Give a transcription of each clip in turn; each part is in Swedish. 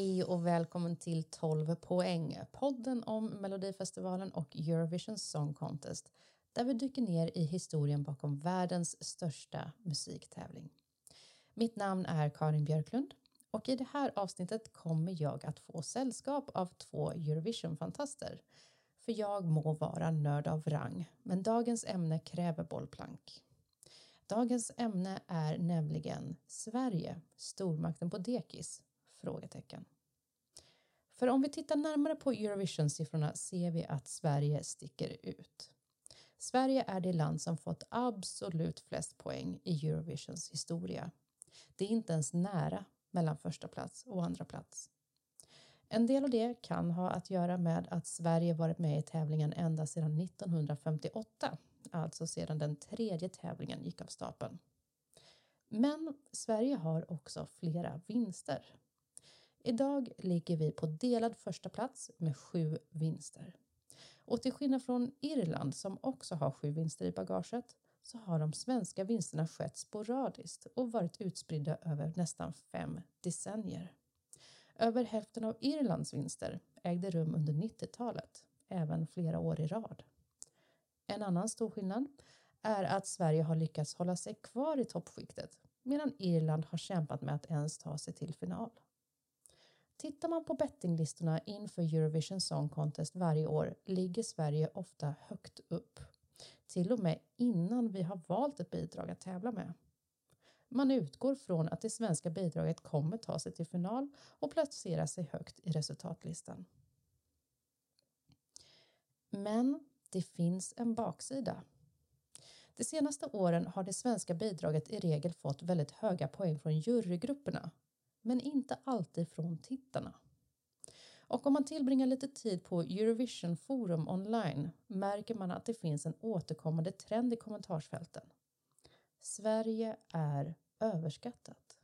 Hej och välkommen till 12 poäng, podden om Melodifestivalen och Eurovision Song Contest där vi dyker ner i historien bakom världens största musiktävling. Mitt namn är Karin Björklund och i det här avsnittet kommer jag att få sällskap av två Eurovision-fantaster. För jag må vara nörd av rang, men dagens ämne kräver bollplank. Dagens ämne är nämligen Sverige, stormakten på dekis? Frågetecken. För om vi tittar närmare på Eurovision-siffrorna ser vi att Sverige sticker ut. Sverige är det land som fått absolut flest poäng i Eurovisions historia. Det är inte ens nära mellan första plats och andra plats. En del av det kan ha att göra med att Sverige varit med i tävlingen ända sedan 1958, alltså sedan den tredje tävlingen gick av stapeln. Men Sverige har också flera vinster. Idag ligger vi på delad första plats med sju vinster. Och till skillnad från Irland som också har sju vinster i bagaget så har de svenska vinsterna skett sporadiskt och varit utspridda över nästan fem decennier. Över hälften av Irlands vinster ägde rum under 90-talet, även flera år i rad. En annan stor skillnad är att Sverige har lyckats hålla sig kvar i toppskiktet medan Irland har kämpat med att ens ta sig till final. Tittar man på bettinglistorna inför Eurovision Song Contest varje år ligger Sverige ofta högt upp. Till och med innan vi har valt ett bidrag att tävla med. Man utgår från att det svenska bidraget kommer ta sig till final och placera sig högt i resultatlistan. Men det finns en baksida. De senaste åren har det svenska bidraget i regel fått väldigt höga poäng från jurygrupperna men inte alltid från tittarna. Och om man tillbringar lite tid på Eurovision Forum online märker man att det finns en återkommande trend i kommentarsfälten. Sverige är överskattat.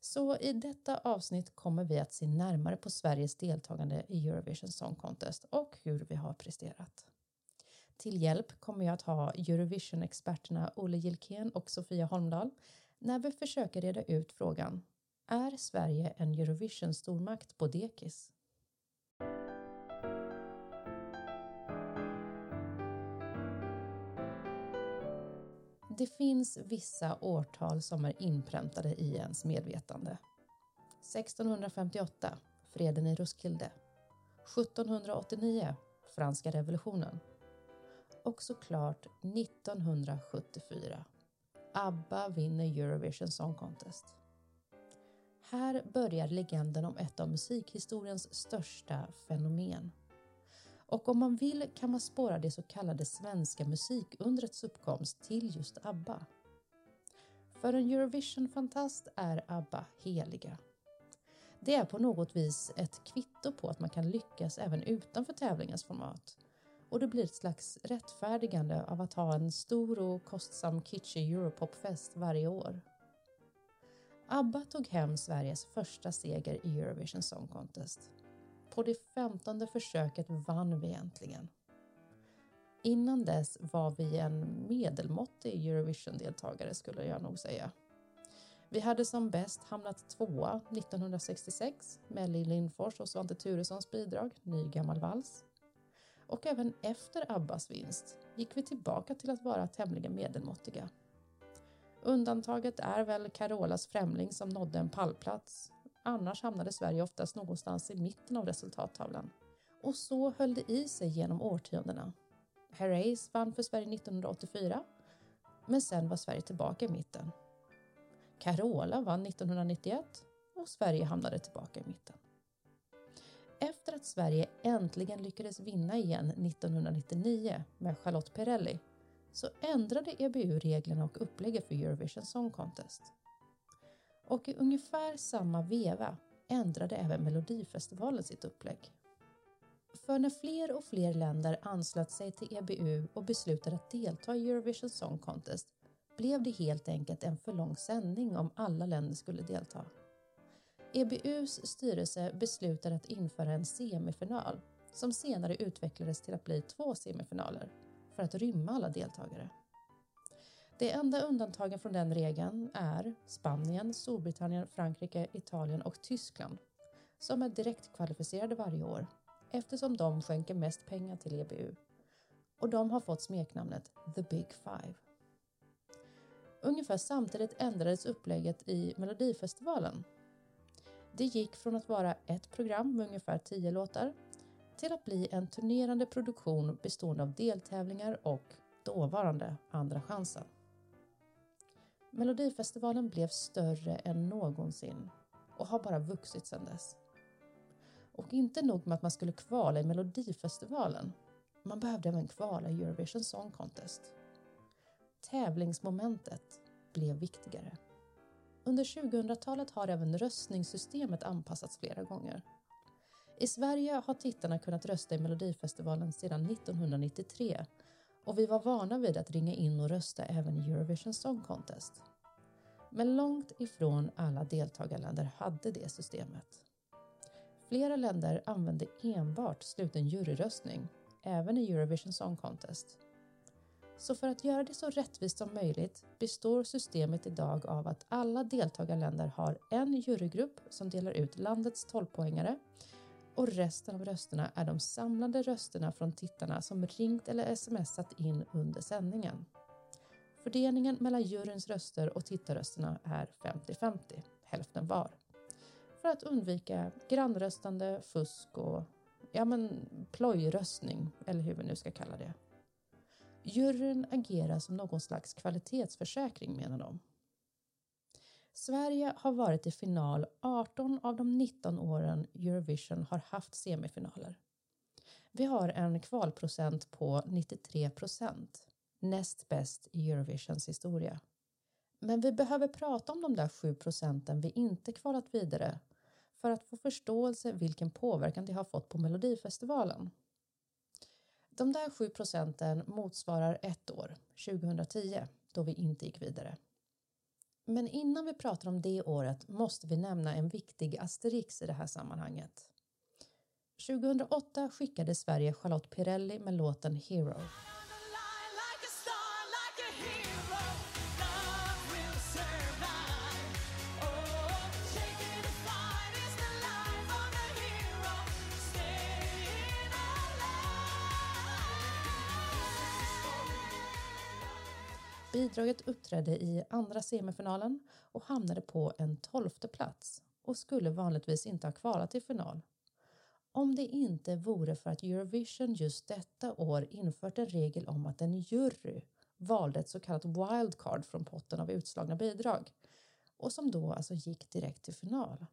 Så i detta avsnitt kommer vi att se närmare på Sveriges deltagande i Eurovision Song Contest och hur vi har presterat. Till hjälp kommer jag att ha Eurovision-experterna Olle Gilkén och Sofia Holmdahl när vi försöker reda ut frågan Är Sverige en Eurovision-stormakt på dekis? Det finns vissa årtal som är inpräntade i ens medvetande. 1658, freden i Roskilde. 1789, franska revolutionen. Och såklart 1974, ABBA vinner Eurovision Song Contest. Här börjar legenden om ett av musikhistoriens största fenomen. Och om man vill kan man spåra det så kallade svenska musikundrets uppkomst till just ABBA. För en Eurovision-fantast är ABBA heliga. Det är på något vis ett kvitto på att man kan lyckas även utanför tävlingens format och det blir ett slags rättfärdigande av att ha en stor och kostsam kitschig Europopfest varje år. ABBA tog hem Sveriges första seger i Eurovision Song Contest. På det femtonde försöket vann vi äntligen. Innan dess var vi en medelmåttig Eurovision-deltagare skulle jag nog säga. Vi hade som bäst hamnat tvåa 1966 med Lill Lindfors och Svante Turessons bidrag Ny gammal vals och även efter Abbas vinst gick vi tillbaka till att vara tämligen medelmåttiga. Undantaget är väl Carolas Främling som nådde en pallplats. Annars hamnade Sverige oftast någonstans i mitten av resultattavlan. Och så höll det i sig genom årtiondena. Herreys vann för Sverige 1984, men sen var Sverige tillbaka i mitten. Carola vann 1991 och Sverige hamnade tillbaka i mitten. Efter att Sverige äntligen lyckades vinna igen 1999 med Charlotte Perrelli så ändrade EBU reglerna och upplägget för Eurovision Song Contest. Och i ungefär samma veva ändrade även Melodifestivalen sitt upplägg. För när fler och fler länder anslöt sig till EBU och beslutade att delta i Eurovision Song Contest blev det helt enkelt en för lång sändning om alla länder skulle delta. EBUs styrelse beslutade att införa en semifinal som senare utvecklades till att bli två semifinaler för att rymma alla deltagare. De enda undantagen från den regeln är Spanien, Storbritannien, Frankrike, Italien och Tyskland som är direkt kvalificerade varje år eftersom de skänker mest pengar till EBU och de har fått smeknamnet The Big Five. Ungefär samtidigt ändrades upplägget i Melodifestivalen. Det gick från att vara ett program med ungefär tio låtar till att bli en turnerande produktion bestående av deltävlingar och dåvarande Andra chansen. Melodifestivalen blev större än någonsin och har bara vuxit sedan dess. Och inte nog med att man skulle kvala i Melodifestivalen, man behövde även kvala i Eurovision Song Contest. Tävlingsmomentet blev viktigare. Under 2000-talet har även röstningssystemet anpassats flera gånger. I Sverige har tittarna kunnat rösta i Melodifestivalen sedan 1993 och vi var vana vid att ringa in och rösta även i Eurovision Song Contest. Men långt ifrån alla deltagarländer hade det systemet. Flera länder använde enbart sluten juryröstning, även i Eurovision Song Contest. Så för att göra det så rättvist som möjligt består systemet idag av att alla deltagarländer har en jurygrupp som delar ut landets 12-poängare och resten av rösterna är de samlade rösterna från tittarna som ringt eller smsat in under sändningen. Fördelningen mellan juryns röster och tittarrösterna är 50-50, hälften var. För att undvika grannröstande, fusk och ja, men, plojröstning, eller hur vi nu ska kalla det. Juryn agerar som någon slags kvalitetsförsäkring menar de. Sverige har varit i final 18 av de 19 åren Eurovision har haft semifinaler. Vi har en kvalprocent på 93 procent, näst bäst i Eurovisions historia. Men vi behöver prata om de där 7 procenten vi inte kvalat vidare för att få förståelse vilken påverkan det har fått på Melodifestivalen. De där 7 procenten motsvarar ett år, 2010, då vi inte gick vidare. Men innan vi pratar om det året måste vi nämna en viktig asterix i det här sammanhanget. 2008 skickade Sverige Charlotte Pirelli med låten Hero. Bidraget uppträdde i andra semifinalen och hamnade på en tolfte plats och skulle vanligtvis inte ha kvalat till final. Om det inte vore för att Eurovision just detta år infört en regel om att en jury valde ett så kallat wildcard från potten av utslagna bidrag och som då alltså gick direkt till final.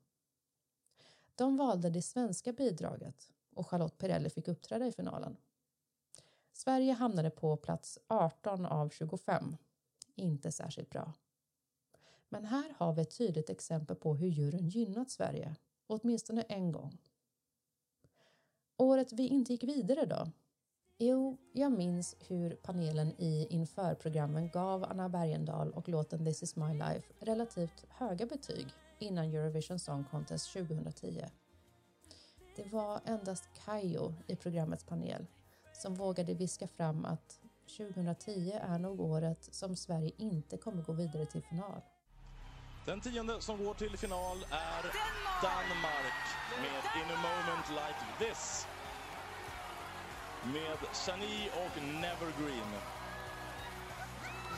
De valde det svenska bidraget och Charlotte Perrelli fick uppträda i finalen. Sverige hamnade på plats 18 av 25 inte särskilt bra. Men här har vi ett tydligt exempel på hur juryn gynnat Sverige, åtminstone en gång. Året vi inte gick vidare då? Jo, jag minns hur panelen i införprogrammen gav Anna Bergendahl och låten This is my life relativt höga betyg innan Eurovision Song Contest 2010. Det var endast Kayo i programmets panel som vågade viska fram att 2010 är nog året som Sverige inte kommer gå vidare till final. Den tionde som går till final är Danmark, med In a moment like this. Med Chani och Nevergreen.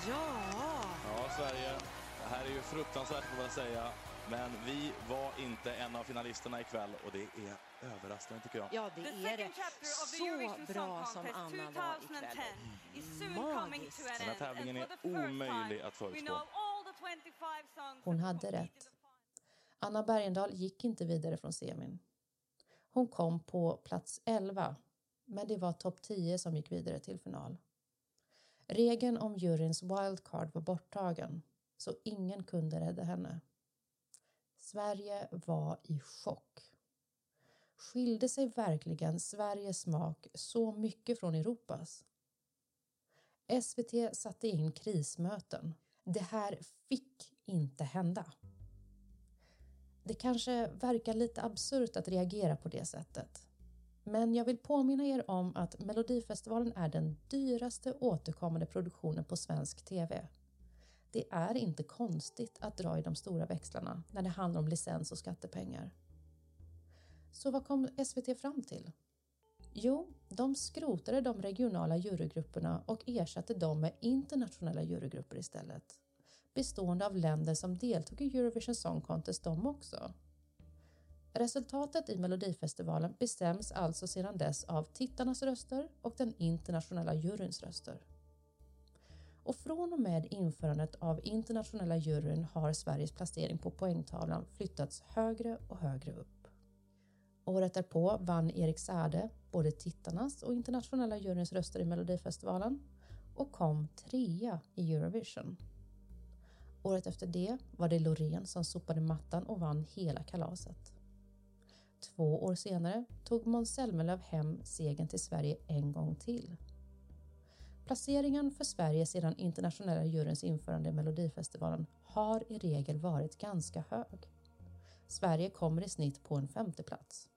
Ja! Ja, Sverige. Det här är ju fruktansvärt får jag säga. Men vi var inte en av finalisterna ikväll och det är överraskande tycker jag. Ja, det är det. Så bra som Anna var ikväll. Magiskt. Den här tävlingen är omöjlig att förutspå. Hon hade rätt. Anna Bergendahl gick inte vidare från semin. Hon kom på plats 11, men det var topp 10 som gick vidare till final. Regeln om juryns wildcard var borttagen, så ingen kunde rädda henne. Sverige var i chock. Skilde sig verkligen Sveriges smak så mycket från Europas? SVT satte in krismöten. Det här fick inte hända. Det kanske verkar lite absurt att reagera på det sättet. Men jag vill påminna er om att Melodifestivalen är den dyraste återkommande produktionen på svensk TV. Det är inte konstigt att dra i de stora växlarna när det handlar om licens och skattepengar. Så vad kom SVT fram till? Jo, de skrotade de regionala jurygrupperna och ersatte dem med internationella jurygrupper istället. Bestående av länder som deltog i Eurovision Song Contest de också. Resultatet i Melodifestivalen bestäms alltså sedan dess av tittarnas röster och den internationella juryns röster. Och från och med införandet av internationella juryn har Sveriges placering på poängtavlan flyttats högre och högre upp. Året därpå vann Erik Sade både tittarnas och internationella juryns röster i Melodifestivalen och kom trea i Eurovision. Året efter det var det Loreen som sopade mattan och vann hela kalaset. Två år senare tog Måns Zelmerlöw hem segern till Sverige en gång till. Placeringen för Sverige sedan internationella juryns införande i Melodifestivalen har i regel varit ganska hög. Sverige kommer i snitt på en femte plats.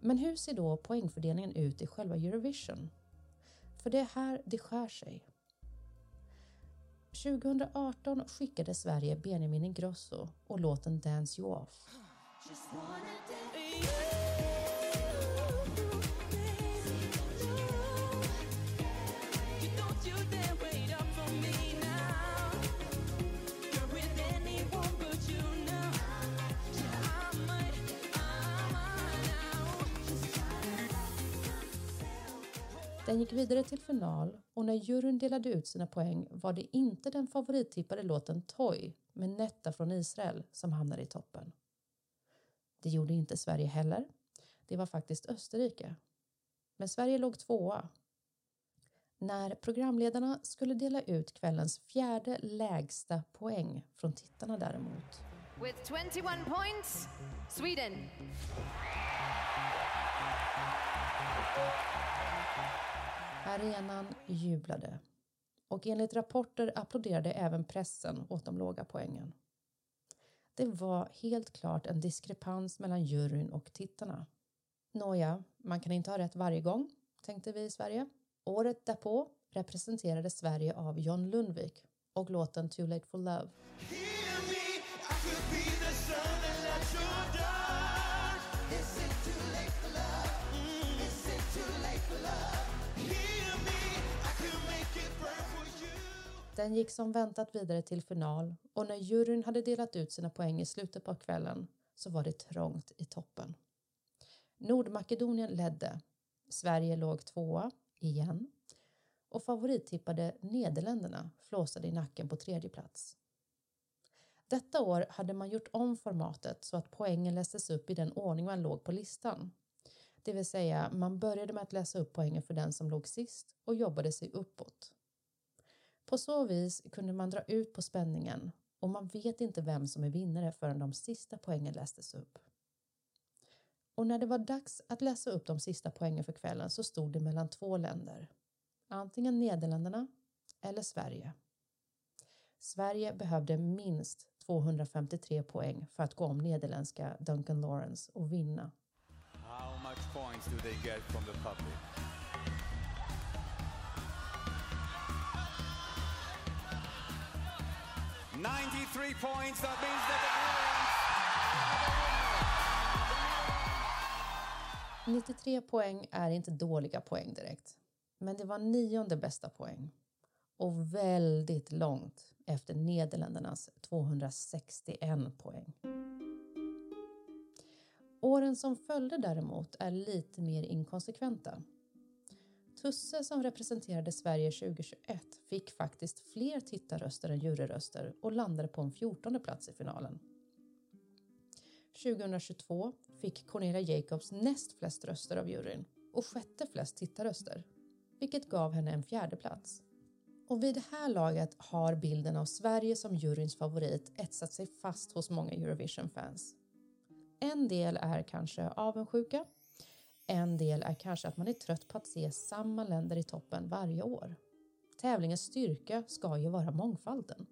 Men hur ser då poängfördelningen ut i själva Eurovision? För det är här det skär sig. 2018 skickade Sverige Benjamin Ingrosso och låten Dance You Off. Den gick vidare till final och när juryn delade ut sina poäng var det inte den favorittippade låten Toy med Netta från Israel som hamnade i toppen. Det gjorde inte Sverige heller. Det var faktiskt Österrike. Men Sverige låg tvåa. När programledarna skulle dela ut kvällens fjärde lägsta poäng från tittarna däremot. With 21 points, Sweden. Arenan jublade och enligt rapporter applåderade även pressen åt de låga poängen. Det var helt klart en diskrepans mellan juryn och tittarna. Nåja, man kan inte ha rätt varje gång, tänkte vi i Sverige. Året därpå representerade Sverige av John Lundvik och låten Too Late For Love. Den gick som väntat vidare till final och när juryn hade delat ut sina poäng i slutet på kvällen så var det trångt i toppen. Nordmakedonien ledde. Sverige låg tvåa, igen. Och favorittippade Nederländerna flåsade i nacken på tredje plats. Detta år hade man gjort om formatet så att poängen lästes upp i den ordning man låg på listan. Det vill säga, man började med att läsa upp poängen för den som låg sist och jobbade sig uppåt. På så vis kunde man dra ut på spänningen och man vet inte vem som är vinnare förrän de sista poängen lästes upp. Och när det var dags att läsa upp de sista poängen för kvällen så stod det mellan två länder. Antingen Nederländerna eller Sverige. Sverige behövde minst 253 poäng för att gå om nederländska Duncan Lawrence och vinna. How much points do they get from the public? Ninety-three points. That means that the 93 poäng är inte dåliga poäng direkt. Men det var nionde bästa poäng. Och väldigt långt efter Nederländernas 261 poäng. Åren som följde däremot är lite mer inkonsekventa. Tusse som representerade Sverige 2021 fick faktiskt fler tittarröster än juryröster och landade på en 14 plats i finalen. 2022 fick Cornelia Jacobs näst flest röster av juryn och sjätte flest tittarröster, vilket gav henne en fjärde plats. Och vid det här laget har bilden av Sverige som juryns favorit etsat sig fast hos många Eurovision-fans. En del är kanske avundsjuka. En del är kanske att man är trött på att se samma länder i toppen varje år. Tävlingens styrka ska ju vara mångfalden.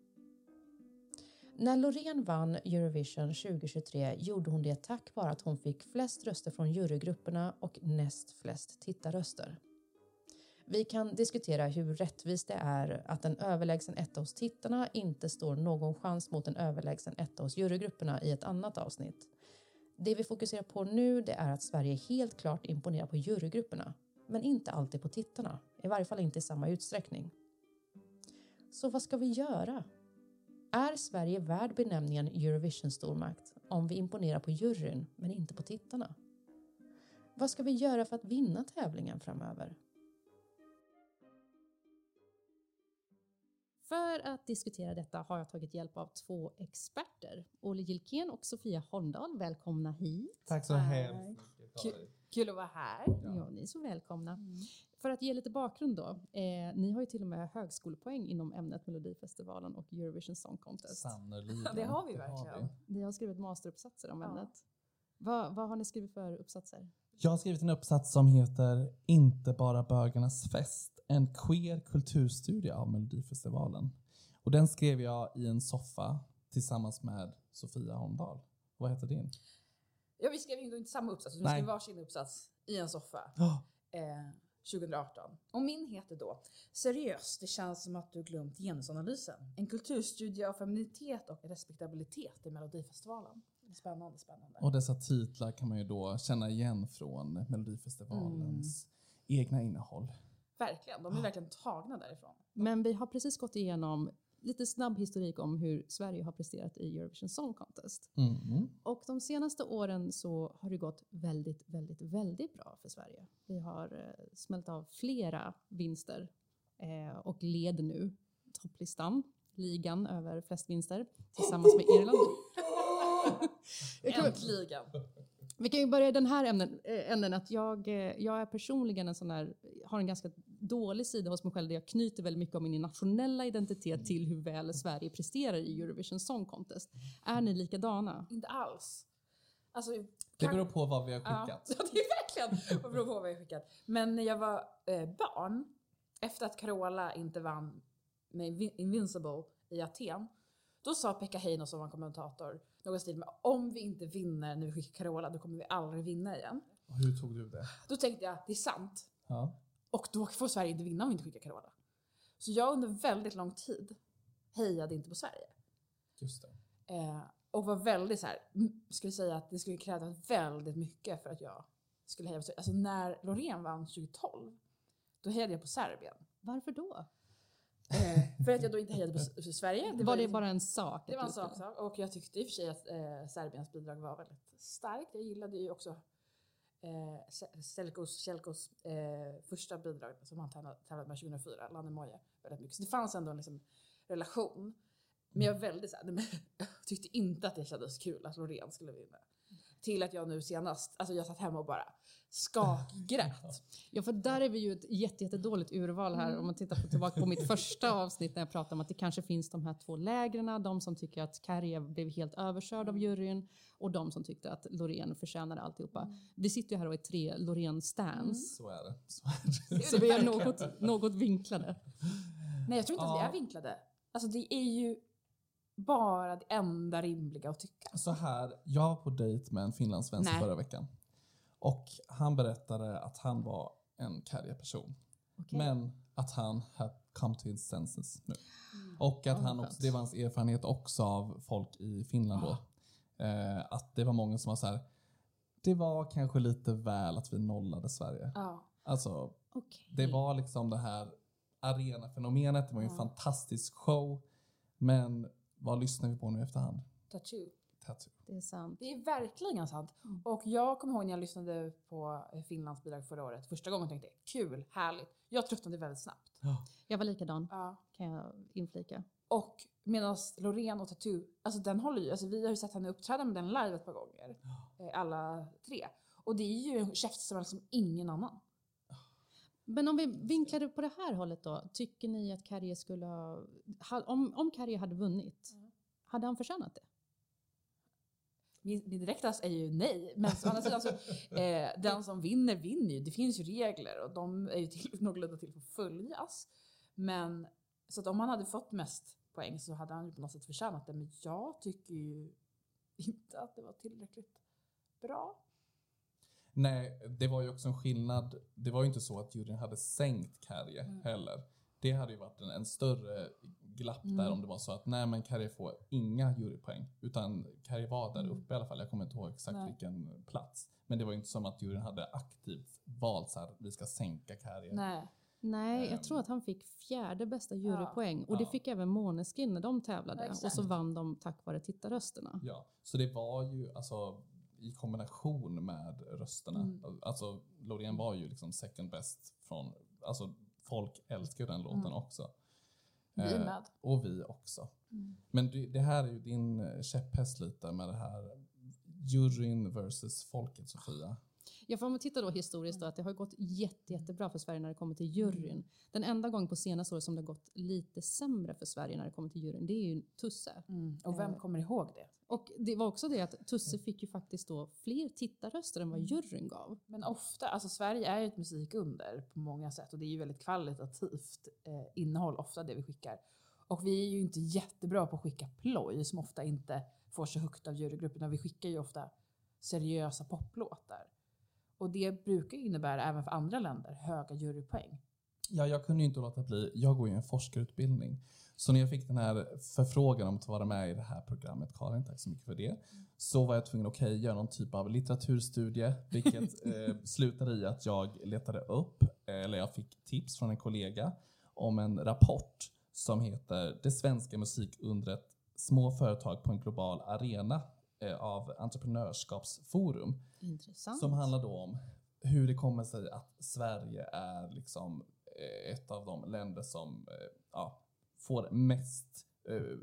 När Loreen vann Eurovision 2023 gjorde hon det tack vare att hon fick flest röster från jurygrupperna och näst flest tittarröster. Vi kan diskutera hur rättvist det är att en överlägsen etta hos tittarna inte står någon chans mot en överlägsen etta hos jurygrupperna i ett annat avsnitt. Det vi fokuserar på nu det är att Sverige helt klart imponerar på jurygrupperna, men inte alltid på tittarna, i varje fall inte i samma utsträckning. Så vad ska vi göra? Är Sverige värd benämningen Eurovision stormakt om vi imponerar på juryn men inte på tittarna? Vad ska vi göra för att vinna tävlingen framöver? För att diskutera detta har jag tagit hjälp av två experter. Olle Gilkén och Sofia Holmdahl, välkomna hit. Tack så hemskt mycket. Kul, att vara här. Ja. ni är så välkomna. För att ge lite bakgrund då. Eh, ni har ju till och med högskolepoäng inom ämnet Melodifestivalen och Eurovision Song Contest. Ja, det har vi verkligen. Ni har skrivit masteruppsatser om Ja. ämnet. Vad, vad har ni skrivit för uppsatser? Jag har skrivit en uppsats som heter Inte bara bögarnas fest. En queer kulturstudie av Melodifestivalen. Och den skrev jag i en soffa tillsammans med Sofia Holmdahl. Vad heter din? Ja, vi skrev inte samma uppsats, vi Nej. skrev varsin uppsats i en soffa Oh, eh, 2018. Och min heter då Seriöst, det känns som att du glömt genusanalysen. En kulturstudie av feminitet och respektabilitet i Melodifestivalen. Spännande, spännande. och dessa titlar kan man ju då känna igen från Melodifestivalens egna innehåll. Verkligen, de är verkligen tagna därifrån. Men vi har precis gått igenom lite snabb historik om hur Sverige har presterat i Eurovision Song Contest. Mm. Och de senaste åren så har det gått väldigt, väldigt, väldigt bra för Sverige. Vi har eh, smält av flera vinster eh, och led nu topplistan, ligan över flest vinster tillsammans med Irland. Äntligen! Vi kan ju börja i den här ämnen, eh, änden att jag, jag är personligen en sån här, har en ganska dålig sida hos mig själv där jag knyter väldigt mycket av min nationella identitet till hur väl Sverige presterar i Eurovision Song Contest. Är ni likadana? Inte alls. Alltså, Det kan- beror på vad vi har skickat. ja, det är verkligen vad beror på vad jag skickat. Men när jag var eh, barn, efter att Carola inte vann med Invin- Invincible i Aten, då sa Pekka Heino som var kommentator någon stil med om vi inte vinner när vi skickar Carola, då kommer vi aldrig vinna igen. Och Hur tog du det? Då tänkte jag, det är sant. Ja. Och då får Sverige inte vinna om vi inte skickar Carola. Så jag under väldigt lång tid hejade inte på Sverige. Just det. Eh, och var väldigt så här, skulle säga att det skulle krävas väldigt mycket för att jag skulle heja på Sverige. Alltså när Loreen vann 2012, då hejade jag på Serbien. Varför då? Eh, för att jag då inte hejade på Sverige. Det var det liksom- bara en sak? det var en du sak, sak. Och jag tyckte i och för sig att eh, Serbiens bidrag var väldigt starkt. Jag gillade ju också eh, Selkos, Selkos eh, första bidrag som han tävlade med 2004, Lannemoje, väldigt mycket. Så det fanns ändå en liksom, relation. Men jag var väldigt såhär, jag tyckte inte att det kändes kul att Loreen skulle vinna. Till att jag nu senast, alltså jag satt hemma och bara skakgrät. Ja, för där är vi ju ett jätte, jättedåligt urval här. Om man tittar på, tillbaka på mitt första avsnitt när jag pratade om att det kanske finns de här två lägren. De som tycker att Kärje blev helt överkörd av juryn och de som tyckte att Loreen förtjänade alltihopa. Vi sitter ju här och är tre Loreen-stans. Så är det. Så är det. Så vi är något, något vinklade. Nej jag tror inte att vi Ja. är vinklade. Alltså det är ju bara det enda rimliga att tycka. Så här, jag var på dejt med en finlandssvensk förra veckan. Och han berättade att han var en person. Okej. Men att han had come to his senses nu. Och att Ja, han också, det var hans erfarenhet också av folk i Finland då. Eh, att det var många som var så här. Det var kanske lite väl att vi nollade Sverige. Ja. Alltså, Okej. det var liksom det här arenafenomenet. Det var ju en fantastisk show. Men vad lyssnar vi på nu i efterhand? Tattoo. Tattoo. Det är sant. Det är verkligen sant. Och jag kommer ihåg när jag lyssnade på Finlands bidrag förra året. Första gången tänkte jag kul, härligt. Jag tröttnade väldigt snabbt. Jag var likadan, Ja. kan jag inflika. Och medan Loreen och Tattoo, alltså den håller ju, alltså vi har ju sett henne uppträda med den live ett par gånger. Eh, Alla tre. Och det är ju en käftsmäll som ingen annan. Men om vi vinklar det på det här hållet då. Tycker ni att Kärje skulle ha... Om, om Kärje hade vunnit, hade han förtjänat det? Min, min direkta är ju nej. Men å andra sidan så, eh, den som vinner vinner ju. Det finns ju regler och de är ju till, någorlunda till för att följas. Men så att om han hade fått mest poäng så hade han ju på något sätt förtjänat det. Men jag tycker ju inte att det var tillräckligt bra. Nej, det var ju också en skillnad. Det var ju inte så att juryn hade sänkt Kärje Mm. heller. Det hade ju varit en, en större glapp där Mm. om det var så att nej men Kärje får inga jurypoäng. Utan Kärje var där Mm. uppe i alla fall. Jag kommer inte ihåg exakt Nej. vilken plats. Men det var ju inte som att juryn hade aktivt valt så här, vi ska sänka Kärje. Nej. Nej, Ehm. jag tror att han fick fjärde bästa jurypoäng. Och det Ja. fick även Måneskin när de tävlade. Ja, och så vann de tack vare tittarrösterna. Ja, så det var ju alltså i kombination med rösterna. Mm. Alltså Loreen var ju liksom second best från, alltså folk älskar den låten Mm. också. Vi Eh, med. Och vi också. Mm. Men det, det här är ju din eh, käpphäst lite med det här juryn versus folket Sofia. Ja, för om man tittar då historiskt då, att det har gått jätte, jättebra för Sverige när det kommer till juryn. Den enda gång på senaste året som det har gått lite sämre för Sverige när det kommer till juryn, det är ju Tusse. Mm. Och vem Eh. kommer ihåg det? Och det var också det att Tusse fick ju faktiskt då fler tittarröster än vad juryn gav. Men ofta, alltså Sverige är ju ett musikunder på många sätt och det är ju väldigt kvalitativt eh, innehåll, ofta det vi skickar. Och vi är ju inte jättebra på att skicka ploj som ofta inte får så högt av jurygruppen, utan vi skickar ju ofta seriösa poplåtar. Och det brukar innebära även för andra länder höga jurypoäng. Ja, jag kunde ju inte låta bli. Jag går ju en forskarutbildning. Så när jag fick den här förfrågan om att vara med i det här programmet, Karin, tack så mycket för det, så var jag tvungen att okay, göra någon typ av litteraturstudie, vilket eh, slutade i att jag letade upp, eller jag fick tips från en kollega om en rapport som heter Det svenska musikundret Små företag på en global arena av Entreprenörskapsforum. Intressant. Som handlar då om hur det kommer sig att Sverige är liksom eh, ett av de länder som eh, ja, får mest eh,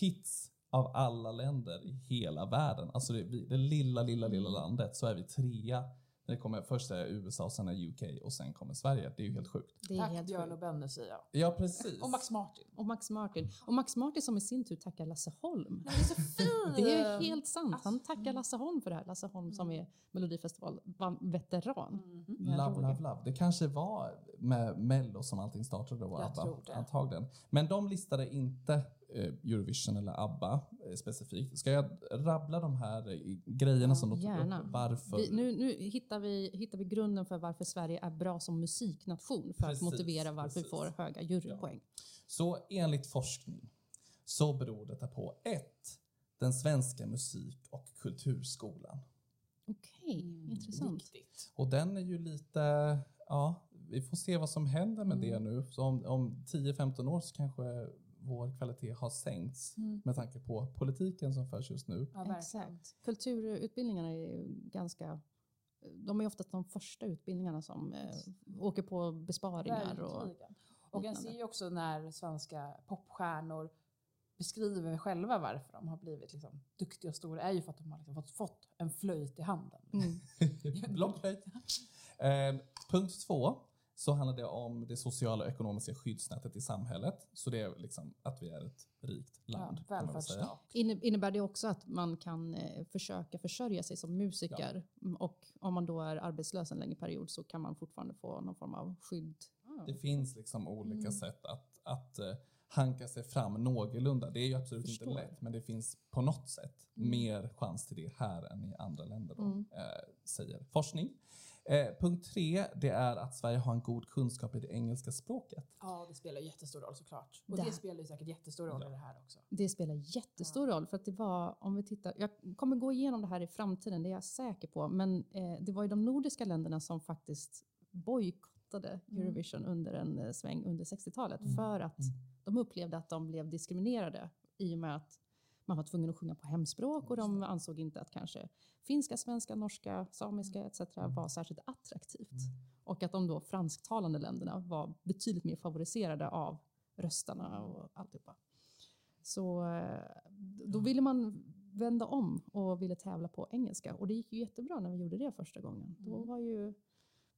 hits av alla länder i hela världen. Alltså det, vi, det lilla, lilla, lilla landet så är vi trea. Det kommer, först är USA, sen är UK och sen kommer Sverige. Det är ju helt sjukt. det är Tack helt Björn sjukt. och Benny säger jag. Ja, precis. Och Max Martin. Och Max Martin. Och Max Martin som i sin tur tackar Lasse Holm. Det är så fint! Det är helt sant. Han Alltså, tackar Lasse Holm för det här. Lasse Holm som är Melodifestival-veteran. Mhm. med Love, love, love. Det kanske var med Mello som allting startade då, Jag tror det. Antagligen. Men de listade inte Eurovision eller ABBA eh, specifikt. Ska jag rabbla de här eh, grejerna som de tog upp? Varför? Vi, nu nu hittar, vi, hittar vi grunden för varför Sverige är bra som musiknation för Precis, att motivera varför precis. vi får höga jurypoäng. Så enligt forskning så beror detta på ett, Den svenska musik och kulturskolan. Okej, Mm, intressant. Viktigt. Och den är ju lite, ja, vi får se vad som händer med det Mm. nu. Så om, om 10-15 år så kanske vår kvalitet har sänkts Mm. med tanke på politiken som förs just nu. Ja. Exakt. Kulturutbildningarna är ju ganska... De är ofta de första utbildningarna som eh, åker på besparingar. Och. Och jag ser ju också när svenska popstjärnor beskriver själva varför de har blivit liksom duktiga och stora är ju för att de har liksom fått, fått en flöjt i handen. mm. Blockflöjt. Eh, punkt två så handlar det om det sociala och ekonomiska skyddsnätet i samhället. Så det är liksom att vi är ett rikt Ja, land. säga. välfärdsstat. Inne- Innebär det också att man kan eh, försöka försörja sig som musiker? Mm, Och om man då är arbetslös en längre period så kan man fortfarande få någon form av skydd? Det finns liksom olika Mm. sätt att, att eh, hanka sig fram någorlunda. Det är ju absolut Förstår. inte lätt, men det finns på något sätt Mm. mer chans till det här än i andra länder, då, Mm. eh, säger forskning. Eh, punkt tre, det är att Sverige har en god kunskap i det engelska språket. Ja, det spelar jättestor roll såklart. Och Där. det spelar ju säkert jättestor roll Ja. i det här också. Det spelar jättestor roll för att det var, om vi tittar, jag kommer gå igenom det här i framtiden, det är jag säker på, men eh, det var ju de nordiska länderna som faktiskt bojkottade Mm. Eurovision under en eh, sväng under 60-talet Mm. för att Mm. de upplevde att de blev diskriminerade i och med att man var tvungen att sjunga på hemspråk och de ansåg inte att kanske finska, svenska, norska, samiska etc. var särskilt attraktivt. Och att de då fransktalande länderna var betydligt mer favoriserade av röstarna och alltihopa. Så eh, då ville man vända om och ville tävla på engelska. Och det gick ju jättebra när vi gjorde det första gången. Då Mm. var ju,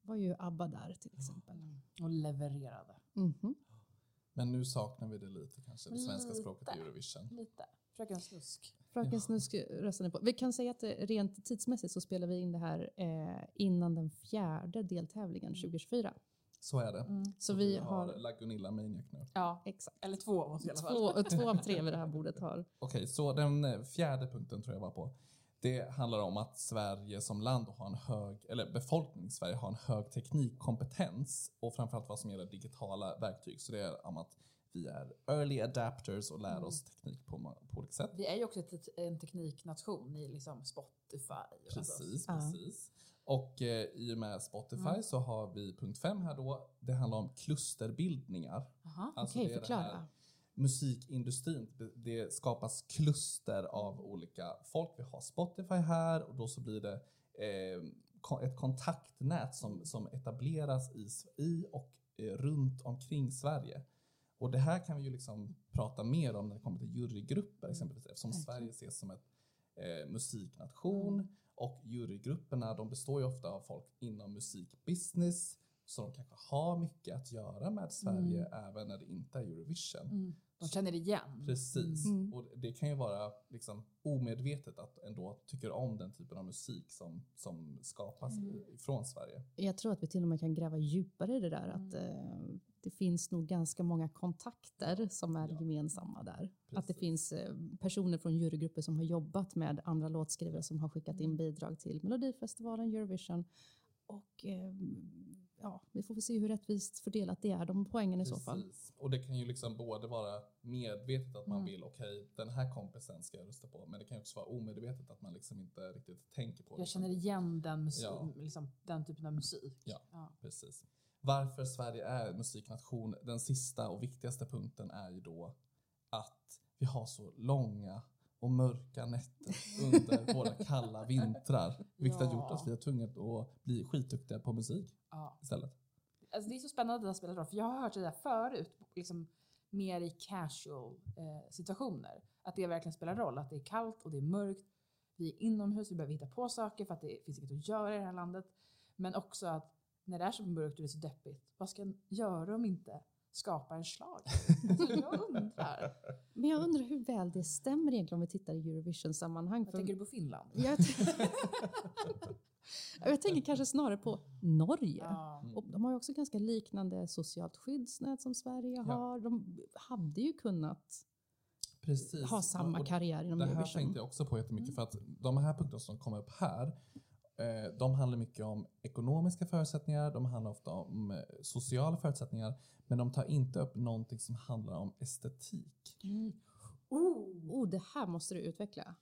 var ju ABBA där till exempel. Och levererade. Mhm. Men nu saknar vi det lite kanske, det svenska språket i Eurovision. Lite. Fröken Snusk. Fröken Snusk röstade på. Vi kan säga att eh, rent tidsmässigt så spelar vi in det här eh, innan den fjärde deltävlingen 2024. Så är det. Mm. Så vi har... Lagunilla Maniac nu. Ja, Exakt. eller två av oss i alla fall. Två, två av tre vid det här bordet har. Okej, så den eh, fjärde punkten tror jag var på. Det handlar om att Sverige som land har en hög, eller befolkningen i Sverige har en hög teknikkompetens och framförallt vad som gäller digitala verktyg. Så det är om att vi är early adapters och lär oss teknik på, på olika sätt. Vi är ju också ett, en tekniknation i liksom Spotify. och Precis, Alltså. precis. Och eh, i och med Spotify Mm. så har vi punkt fem här då. Det handlar om klusterbildningar. Aha. Alltså det förklara. musikindustrin. Det- skapas kluster av olika folk. Vi har Spotify här och då så blir det eh, ett kontaktnät som, som etableras i, i och eh, runt omkring Sverige. Och det här kan vi ju liksom prata mer om när det kommer till jurygrupper exempelvis eftersom Verkligen. Sverige ses som ett eh, musiknation och jurygrupperna de består ju ofta av folk inom musikbusiness så de kanske har mycket att göra med Sverige även när det inte är Eurovision. Mm. De känner igen. Precis. Mm. Och det kan ju vara liksom omedvetet att ändå tycker om den typen av musik som, som skapas Mm. från Sverige. Jag tror att vi till och med kan gräva djupare i det där. Mm. Att eh, det finns nog ganska många kontakter som är Ja. gemensamma där. Att det Precis. finns eh, personer från jurygrupper som har jobbat med andra låtskrivare som har skickat Mm. in bidrag till Melodifestivalen, Eurovision. Och eh, ja, vi får se hur rättvist fördelat det är, de poängen i så fall. Precis. Och det kan ju liksom både vara medvetet att man Mm. vill, okej, den här kompisen ska jag rösta på. Men det kan ju också vara omedvetet att man liksom inte riktigt tänker på det. Jag känner igen den, musik, Ja. liksom, den typen av musik. Ja. Ja. Precis. Varför Sverige är musiknation, den sista och viktigaste punkten är ju då att vi har så långa och mörka nätter under våra kalla vintrar. Vilket har gjort Ja. att vi är tvungna att bli skitduktiga på musik Ja. istället. Alltså det är så spännande att det har spelat roll, för jag har hört det där förut, liksom mer i casual eh, situationer. Att det verkligen spelar roll, att det är kallt och det är mörkt. Vi är inomhus, vi behöver hitta på saker för att det finns inget att göra i det här landet. Men också att när det är så mörkt och det är så deppigt, vad ska en göra om inte skapa en slag? alltså jag undrar. Men jag undrar hur väl det stämmer egentligen om vi tittar i Eurovision-sammanhang. För- tänker du på Finland? Jag, jag tänker kanske snarare på Norge. Ja. Och de har ju också ganska liknande socialt skyddsnät som Sverige Ja. har. De hade ju kunnat Precis. ha samma karriär inom Det här Eurovision. tänkte jag också på jättemycket för att de här punkterna som kommer upp här de handlar mycket om ekonomiska förutsättningar, de handlar ofta om eh, sociala förutsättningar men de tar inte upp någonting som handlar om estetik. Oh, det här måste du utveckla.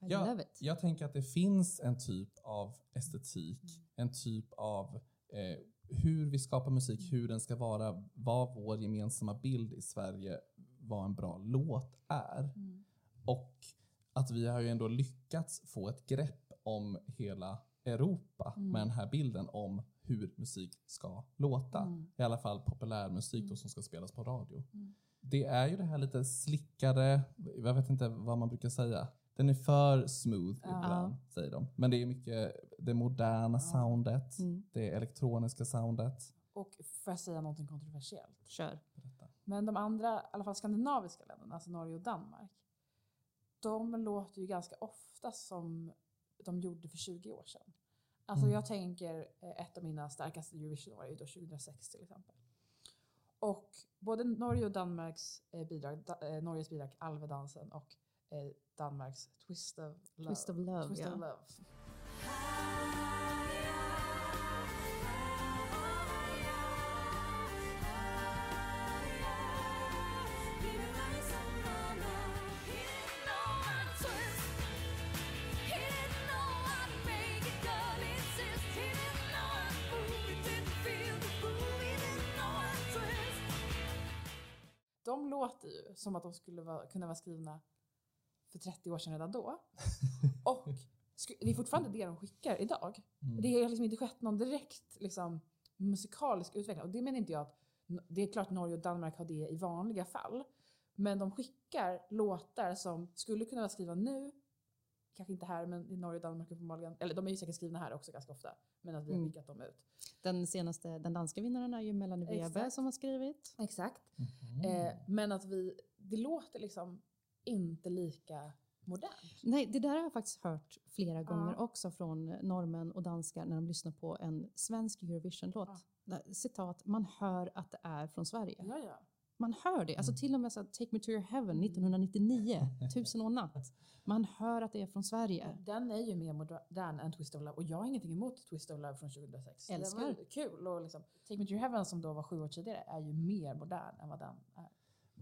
I Ja, love it. Jag tänker att det finns en typ av estetik, en typ av eh, hur vi skapar musik, hur den ska vara, vad vår gemensamma bild i Sverige, vad en bra låt är. Och att vi har ju ändå lyckats få ett grepp om hela Europa med den här bilden om hur musik ska låta. I alla fall populärmusik då, som ska spelas på radio. Det är ju det här lite slickare, jag vet inte vad man brukar säga. Den är för smooth ibland, säger de. Men det är mycket det moderna soundet, Mm. det elektroniska soundet. Och får jag säga någonting kontroversiellt? Kör. Men de andra, i alla fall skandinaviska länderna, alltså Norge och Danmark, de låter ju ganska ofta som de gjorde för 20 år sedan. Alltså Mm. jag tänker, eh, ett av mina starkaste Eurovision-år är ju då 2006 till exempel. Och både Norge och Danmarks eh, bidrag, eh, Norges bidrag Alvedansen och Danmarks Twist of Love. Twist of Love, Twist ja. of Love. Som att de skulle vara, kunna vara skrivna för 30 år sedan redan då. Och det är fortfarande det de skickar idag. Mm. Det har liksom inte skett någon direkt liksom, musikalisk utveckling. Och det menar inte jag att det är klart Norge och Danmark har det i vanliga fall. Men de skickar låtar som skulle kunna vara skrivna nu, kanske inte här, men i Norge och Danmark uppenbarligen. Eller de är ju säkert skrivna här också ganska ofta. Men att vi har Mm. skickat dem ut. Den senaste, den danska vinnaren är ju Melanie Weber som har skrivit. Exakt. Mhm. Eh, men att vi, det låter liksom inte lika modernt. Nej, det där har jag faktiskt hört flera gånger Ja. också från norrmän och danskar när de lyssnar på en svensk Eurovision-låt. Där, Citat, man hör att det är från Sverige. Ja, ja. Man hör det. Alltså till och med så Take Me To Your Heaven 1999, Tusen och natt. Man hör att det är från Sverige. Den är ju mer modern än Twist of Love och jag har ingenting emot Twist of Love från 2006. Älskar. Det var kul och liksom, Take Me To Your Heaven som då var sju år tidigare är ju mer modern än vad den är.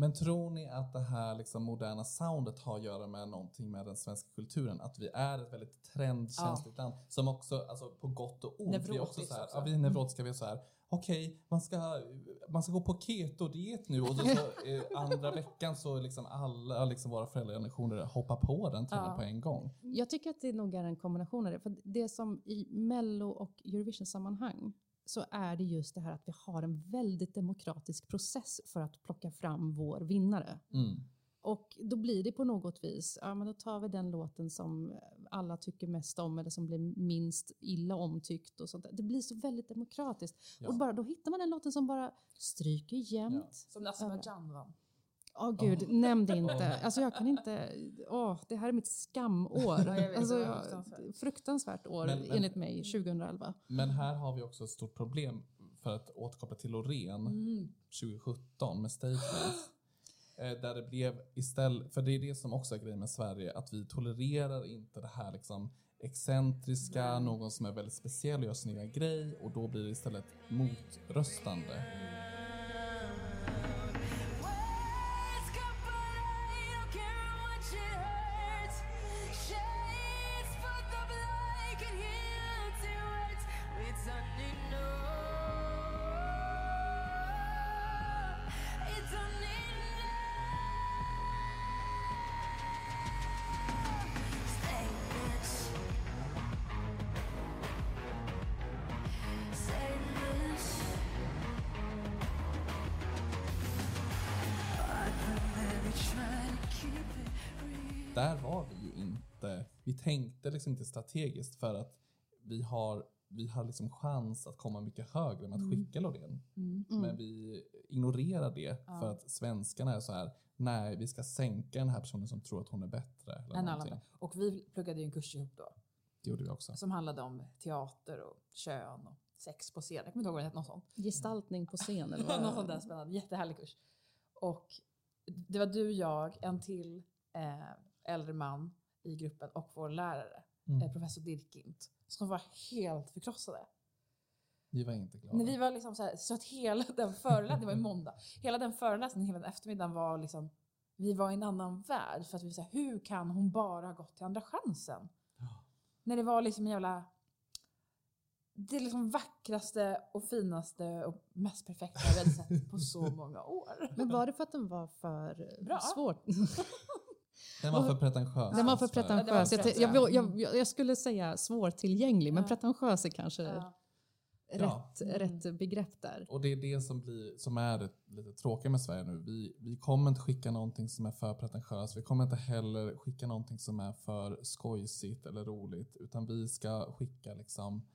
Men tror ni att det här liksom moderna soundet har att göra med någonting med den svenska kulturen? Att vi är ett väldigt trendkänsligt land som också, alltså på gott och ont, vi är också så här, också. ja, vi är neurotiska, vi är så här, okej, man, ska, man ska gå på keto-diet nu och så, så eh, andra veckan så liksom alla liksom våra föräldragenerationer hoppar på den trenden Ja. på en gång. Jag tycker att det nog är en kombination av det. För det som i Mello och Eurovision-sammanhang så är det just det här att vi har en väldigt demokratisk process för att plocka fram vår vinnare. Mm. Och då blir det på något vis, ja men då tar vi den låten som alla tycker mest om eller som blir minst illa omtyckt och sånt där. Det blir så väldigt demokratiskt. Ja. Och bara, då hittar man den låten som bara stryker jämnt. Som Azerbajdzjan vann. Åh gud, nämn det inte. Alltså jag kan inte, åh, det här är mitt skamår. Ja, jag vet, alltså, jag, fruktansvärt. fruktansvärt år Men- men- enligt mig, 2011. Men här har vi också ett stort problem för att återkoppla till Loreen Mm. 2017 med Statements. Eh, där det blev istället, för det är det som också är grejen med Sverige, att vi tolererar inte det här liksom excentriska, någon som är väldigt speciell och gör sin egen grej och då blir det istället motröstande. Liksom inte strategiskt för att vi har, vi har liksom chans att komma mycket högre med att skicka Loreen. Men vi ignorerar det för att svenskarna är så här, nej vi ska sänka den här personen som tror att hon är bättre. Eller Än alla. Och vi pluggade ju en kurs ihop då. Det gjorde vi också. Som handlade om teater och kön och sex på scen. Jag kommer inte ihåg vad det hette, något sånt. Gestaltning på scen eller något vad? sånt där spännande. Jättehärlig kurs. Och det var du, jag, en till eh, äldre man i gruppen och vår lärare, Mm. eh, professor Dirkint, som var helt förkrossade. Vi var inte glada. När vi var liksom så, här, så att hela den föreläsningen, det var i måndag, hela den föreläsningen, hela den eftermiddagen var liksom, vi var i en annan värld. För att vi här, hur kan hon bara ha gått till Andra chansen? När det var liksom en jävla, det liksom vackraste och finaste och mest perfekta jag hade sett på så många år. Men var det för att den var för Bra. svårt? Den var för pretentiös. Den var för pretentiös. Ja, det var Jag, pretentiös. jag, jag, jag, jag skulle säga svårtillgänglig, men pretentiös är kanske Ja. Ja. rätt, rätt begrepp där. Och det är det som, blir, som är det lite tråkiga med Sverige nu. Vi, vi kommer inte skicka någonting som är för pretentiöst. Vi kommer inte heller skicka någonting som är för skojsigt eller roligt. Utan vi ska skicka liksom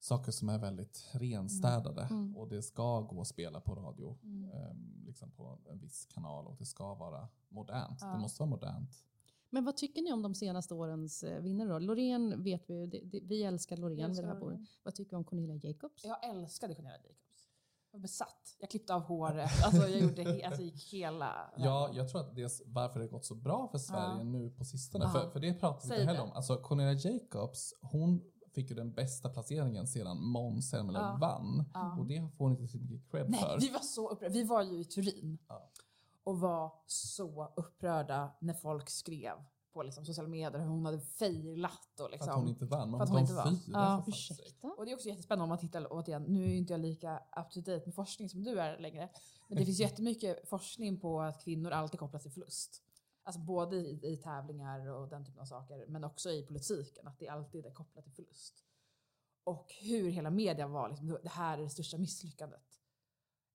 saker som är väldigt renstädade. Mm. Och det ska gå att spela på radio. Mm. ehm, liksom på en viss kanal. Och det ska vara modernt. Ja. Det måste vara modernt. Men vad tycker ni om de senaste årens eh, vinnare då? Loreen vet vi ju, det, det, vi älskar Loreen vid det här bordet. Vad tycker vi om Cornelia Jacobs? Jag älskade Cornelia Jacobs. Jag var besatt. Jag klippte av håret. Alltså jag gjorde he- alltså, gick hela Ja, jag tror att det är varför det har gått så bra för Sverige Ja. nu på sistone. För, för det pratar vi inte heller om. Alltså Cornelia Jacobs, hon fick ju den bästa placeringen sedan Måns Zelmerlöw Ja. vann. Ja. Och det får hon inte så mycket cred Nej, för. vi var så upprörda. Vi var ju i Turin Ja. och var så upprörda när folk skrev på liksom, sociala medier hur hon hade failat. Och, För liksom. att hon inte vann. Men För att hon inte vann. Ja, för. Ursäkta? Och det är också jättespännande om man tittar återigen. Nu är ju inte jag lika up to date med forskning som du är längre. Men det finns jättemycket forskning på att kvinnor alltid kopplas till förlust. Alltså både i, i tävlingar och den typen av saker, men också i politiken. Att det alltid är kopplat till förlust. Och hur hela media var liksom, det här är det största misslyckandet.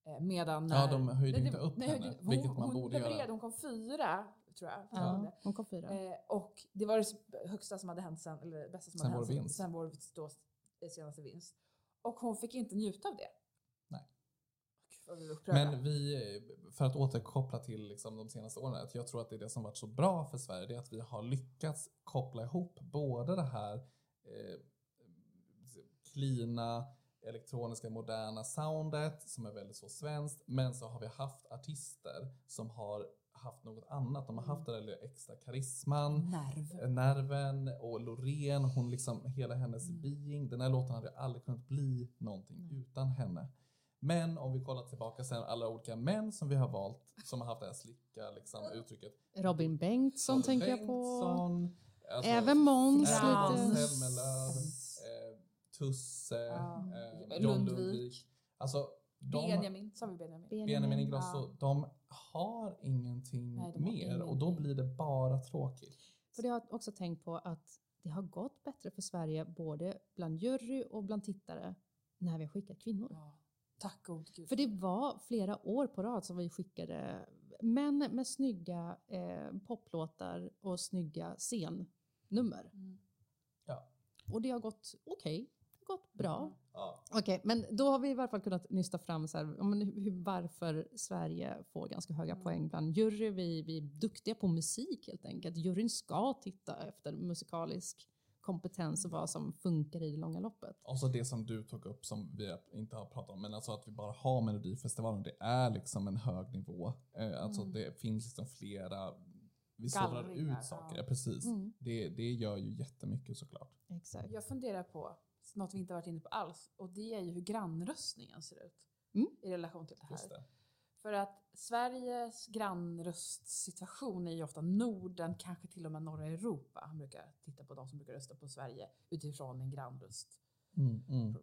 Eh, Medan Ja, de höjde Nej, inte upp nej, henne, höjde- vilket hon, man hon borde göra. Hon kom fyra, tror jag. Ja, hon kom fyra. Eh, och det var det högsta som hade hänt sen, eller det bästa som Sen hade vår hänt vinst. sen vår då, senaste vinst. Och hon fick inte njuta av det. Nej. Gud, vad vi var upprörda. Men vi, för att återkoppla till liksom de senaste åren, att jag tror att det är det som varit så bra för Sverige, det är att vi har lyckats koppla ihop både det här eh, klina, elektroniska moderna soundet som är väldigt så svenskt. Men så har vi haft artister som har haft något annat. De har haft den där extra karisman, Nerv. nerven och Loreen, hon liksom, hela hennes being. Den här låten hade aldrig kunnat bli någonting utan henne. Men om vi kollar tillbaka sen, alla olika män som vi har valt, som har haft det här slicka liksom, uttrycket. Robin Bengtsson Robin tänker jag på. Alltså, Även Måns lite. Eh, Tusse, Ja. eh, John Lundvik. Lundvik. Alltså, de, Benjamin, sa vi Benjamin? Benjamin Ingrosso, de har ingenting Nej, mer och då ingenting. blir det bara tråkigt. För det har jag också tänkt på att det har gått bättre för Sverige både bland jury och bland tittare när vi har skickat kvinnor. Ja. Tack gode gud. För det var flera år på rad som vi skickade män med snygga eh, poplåtar och snygga scennummer. Mm. Ja. Och det har gått okej. Det har gått bra. Ja. Okej, men då har vi i varje fall kunnat nysta fram så här, hur, varför Sverige får ganska höga poäng bland jury. Vi, vi är duktiga på musik helt enkelt. Juryn ska titta efter musikalisk kompetens och vad som funkar i det långa loppet. Och så det som du tog upp som vi inte har pratat om, men alltså att vi bara har Melodifestivalen, det är liksom en hög nivå. Eh, alltså det finns liksom flera, vi Gallringar, ut saker, ja. precis. Mm. Det, det gör ju jättemycket såklart. Exakt. Jag funderar på något vi inte har varit inne på alls och det är ju hur grannröstningen ser ut Mm. i relation till det här. För att Sveriges grannröstsituation är ju ofta Norden, kanske till och med norra Europa. Han brukar titta på de som brukar rösta på Sverige utifrån en grannröstproblematik. Mm, mm.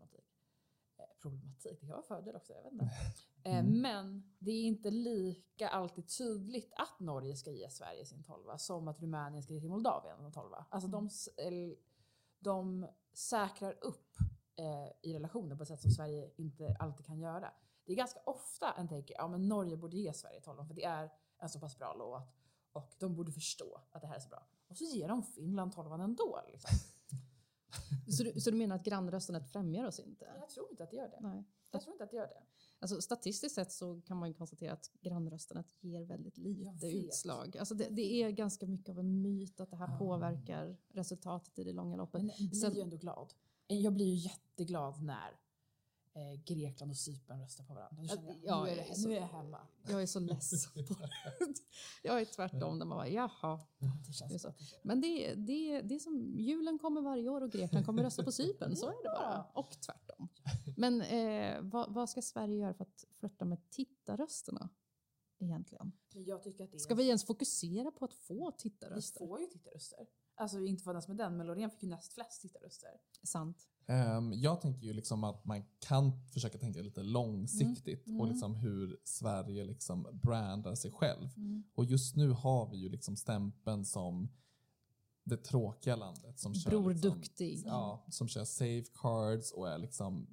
Eh, problematik, det kan vara fördel också, jag vet inte. Eh, Mm. Men det är inte lika alltid tydligt att Norge ska ge Sverige sin tolva som att Rumänien ska ge till Moldavien en tolva. Alltså de, de säkrar upp eh, i relationer på ett sätt som Sverige inte alltid kan göra. Det är ganska ofta en tänker, ja men Norge borde ge Sverige tolvan för det är en så pass bra låt och de borde förstå att det här är så bra. Och så ger de Finland tolvan ändå. Liksom. Så, du, så du menar att grannröstandet främjar oss inte? Jag tror inte att det gör det. Nej. Jag tror inte att det gör det. Alltså, statistiskt sett så kan man ju konstatera att grannröstandet ger väldigt lite utslag. Alltså det, det är ganska mycket av en myt att det här påverkar resultatet i det långa loppet. Men jag blir ju ändå glad. Jag blir ju jätteglad när eh, Grekland och Cypern röstar på varandra. Då känner jag, Ja, nu, är det, så- nu är jag hemma. Jag är så less på det. Jag är tvärtom där man bara, jaha. Det Det känns så. bra. Men det, det, det är som julen kommer varje år och Grekland kommer rösta på Cypern. Så är det bara. Och tvärtom. Men eh, vad, vad ska Sverige göra för att flörta med tittarrösterna egentligen? Men jag tycker att det är... Ska vi ens fokusera på att få vi tittarröster? får ju tittarröster. Alltså inte för med den, men Loreen fick ju näst flest tittarröster. Sant. Ehm, jag tänker ju liksom att man kan försöka tänka lite långsiktigt Mm. och liksom hur Sverige liksom brandar sig själv. Mm. Och just nu har vi ju liksom stämpeln som det tråkiga landet som kör, Bror liksom, duktig. ja, som kör safecards och är liksom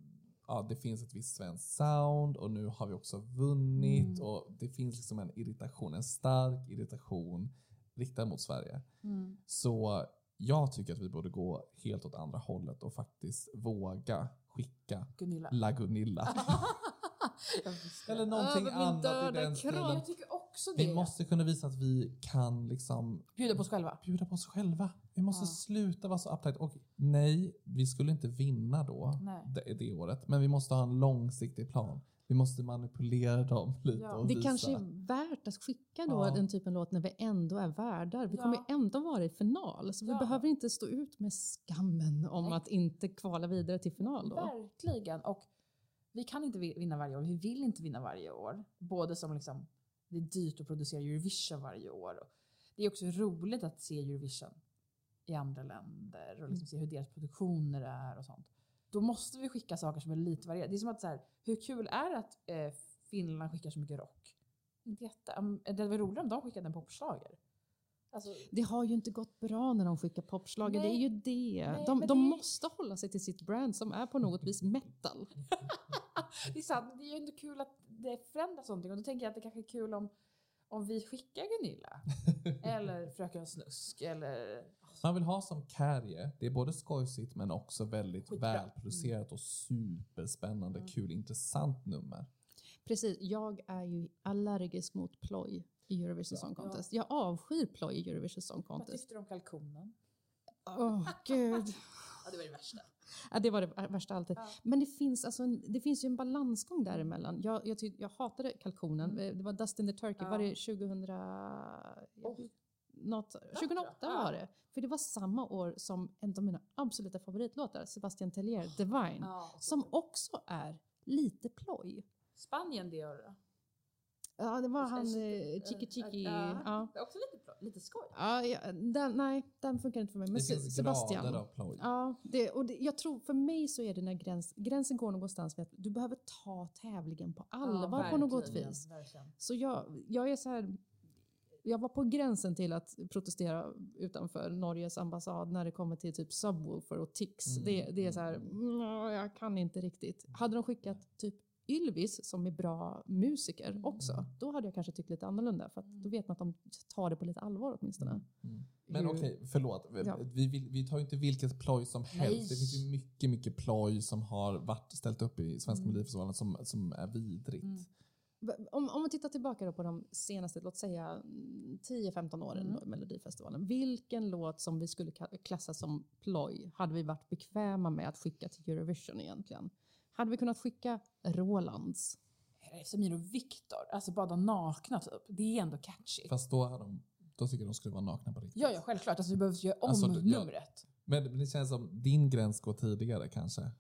Ja, det finns ett visst svenskt sound och nu har vi också vunnit Mm. och det finns liksom en irritation, en stark irritation riktad mot Sverige. Mm. Så jag tycker att vi borde gå helt åt andra hållet och faktiskt våga skicka Gunilla. La Gunilla. Eller någonting Över min annat i döda den kropp. stilen. Jag tycker också det. Vi måste kunna visa att vi kan liksom Bjuda på oss själva. bjuda på oss själva. Vi måste Ja. sluta vara så uptight. Och nej, vi skulle inte vinna då Nej. det, det året. Men vi måste ha en långsiktig plan. Vi måste manipulera dem lite Ja. och Det visa. kanske är värt att skicka då Ja. den typen av låt när vi ändå är värdar. Vi Ja. kommer ändå vara i final, så vi Ja. behöver inte stå ut med skammen om Nej. att inte kvala vidare till final då. Verkligen. Och vi kan inte vi- vinna varje år. Vi vill inte vinna varje år. Både som liksom, det är dyrt att producera Eurovision varje år. Det är också roligt att se Eurovision i andra länder och liksom se hur deras produktioner är och sånt. Då måste vi skicka saker som är lite varierade. Det är som att så här, hur kul är det att eh, Finland skickar så mycket rock? Inte jätte. Um, Det var roligare om de skickade en popschlager. Alltså, Det har ju inte gått bra när de skickar popslager, det är ju det. Nej, de de det- måste hålla sig till sitt brand som är på något vis metal. Det är sant, det är ju ändå kul att det förändras någonting och då tänker jag att det kanske är kul om, om vi skickar Gunilla. eller Fröken Snusk eller... Man vill ha som Kärje, det är både skojsigt men också väldigt Skitbra. välproducerat och superspännande, Mm. kul, intressant nummer. Precis, jag är ju allergisk mot ploj i Eurovision Song Ja. Contest. Jag avskyr ploj i Eurovision Song Vad Contest. tyckte du om kalkonen? Åh gud. Ja, det var det värsta. Ja, det var det värsta alltid. Ja. Men det finns, alltså en, det finns ju en balansgång däremellan. Jag, jag, tyck, jag hatade kalkonen. Eh, Det var Dustin the Turkey. Ja. Var det 2000... Oh. Något, 2008 Ja. var det. För det var samma år som en av mina absoluta favoritlåtar, Sebastian Tellier, Divine. Ja, Som också är lite ploj. Spanien det året då? Ja, det var han Kanske- eh, Chiki eh, Chiki. ja. Ja. Det är Också lite, ploj- lite skoj. Ja, ja, den, nej, den funkar inte för mig. Men Det finns Sebastian. grader av ploj. Ja, det, och det, jag tror för mig så är det när gräns, gränsen går någonstans med att du behöver ta tävlingen på allvar på något vis. verkligen. Så jag, jag är så här, jag var på gränsen till att protestera utanför Norges ambassad när det kommer till typ Subwoofer och Tix. Mm. Det, det är så här, mm, jag kan inte riktigt. Hade de skickat typ Ylvis som är bra musiker också, då hade jag kanske tyckt lite annorlunda. För att då vet man att de tar det på lite allvar åtminstone. Mm. Men okej, förlåt. Vi, Ja. vi, vill- vi tar ju inte vilket ploj som helst. Nej. Det finns ju mycket, mycket ploj som har varit ställt upp i Svenska Mm. Melodifestivalen som, som är vidrigt. Mm. Om, om man tittar tillbaka då på de senaste, låt säga mm, 10-15 åren då i Melodifestivalen. Vilken låt som vi skulle klassa som ploj hade vi varit bekväma med att skicka till Eurovision egentligen? Hade vi kunnat skicka Rolands? Samir och Viktor, alltså bara de nakna typ. Det är ändå catchy. Fast då, har de, då tycker jag de skulle vara nakna på riktigt. Ja, ja, självklart. Alltså vi behöver göra om Alltså, det- ja. numret. Men det känns som din gräns går tidigare kanske.